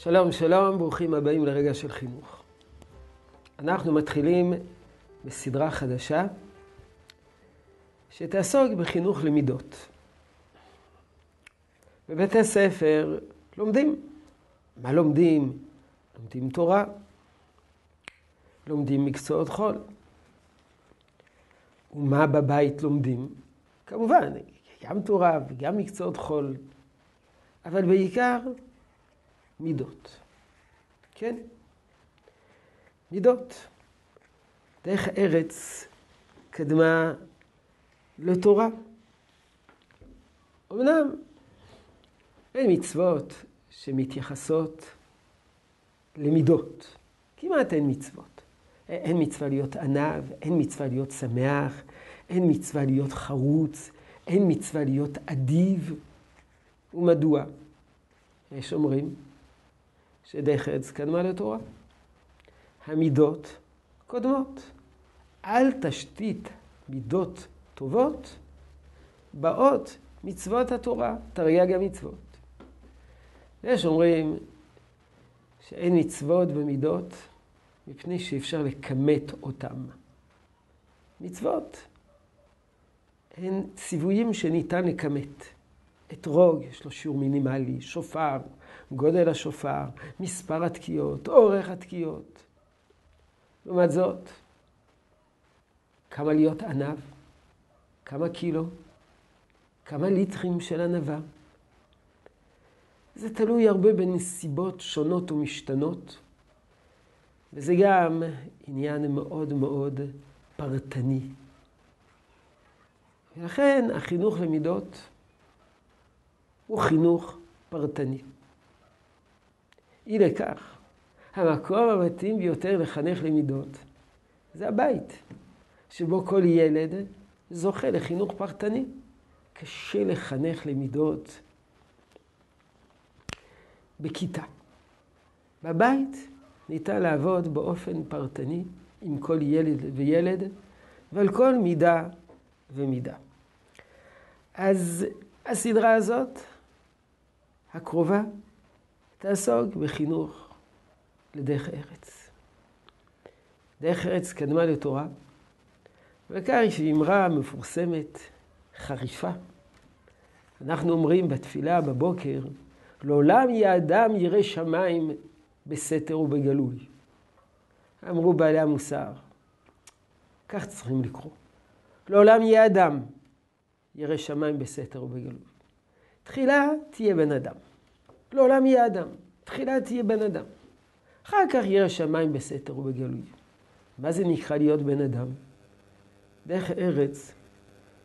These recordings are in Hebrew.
שלום, שלום, ברוכים הבאים לרגע של חינוך. אנחנו מתחילים בסדרה חדשה שתעסוק בחינוך למידות. בבתי ספר לומדים. מה לומדים? לומדים תורה, לומדים מקצועות חול. ומה בבית לומדים? כמובן, גם תורה וגם מקצועות חול, אבל בעיקר מידות. כן? מידות. דרך ארץ קדמה לתורה. אמנם אין מצוות שמתייחסות למידות. כמעט אין מצוות. אין מצווה להיות ענב, אין מצווה להיות שמח, אין מצווה להיות חרוץ, אין מצווה להיות אדיב. ומדוע? יש אומרים שדרך ארץ קדמה לתורה. המידות קודמות. על תשתית מידות טובות באות מצוות התורה, תרי"ג המצוות. יש אומרים שאין מצוות במידות מפני שאפשר לכמת אותם. מצוות הן ציוויים שניתן לכמת. אתרוג, יש לו שיעור מינימלי, שופר, גודל השופר, מספר התקיעות, אורך התקיעות. לעומת זאת, כמה להיות ענב, כמה קילו, כמה ליטרים של ענבה. זה תלוי הרבה בנסיבות שונות ומשתנות, וזה גם עניין מאוד מאוד פרטני. ולכן החינוך למידות הוא חינוך פרטני. אי לכך, המקום המתאים ביותר לחנך למידות זה הבית, שבו כל ילד זוכה לחינוך פרטני. קשה לחנך למידות בכיתה. בבית ניתן לעבוד באופן פרטני עם כל ילד וילד ועל כל מידה ומידה. אז הסדרה הזאת, הקרובה, תעסוק בחינוך לדרך ארץ. דרך ארץ קדמה לתורה, וכך יש אמרה מפורסמת, חריפה. אנחנו אומרים בתפילה בבוקר, לעולם יהיה אדם ירא שמיים בסתר ובגלוי. אמרו בעלי המוסר, כך צריכים לקרוא. לעולם יהיה אדם ירא שמיים בסתר ובגלוי. תחילה תהיה בן אדם. לעולם יהיה אדם. תחילה תהיה בן אדם. אחר כך ירא שמיים בסתר ובגלוי. מה זה נקרא להיות בן אדם? דרך ארץ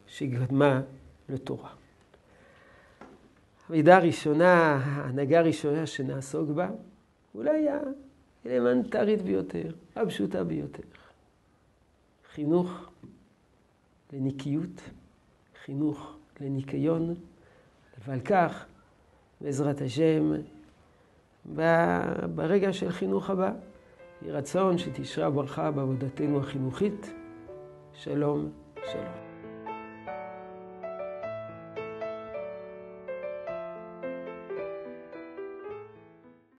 שקדמה לתורה. המידה הראשונה, ההנהגה הראשונה שנעסוק בה, אולי האלמנטרית ביותר, הפשוטה ביותר. חינוך לנקיות, חינוך לניקיון, ועל כך, בעזרת השם, ברגע של חינוך הבא, יהי רצון שתשרה ברכה בעבודתנו החינוכית. שלום, שלום.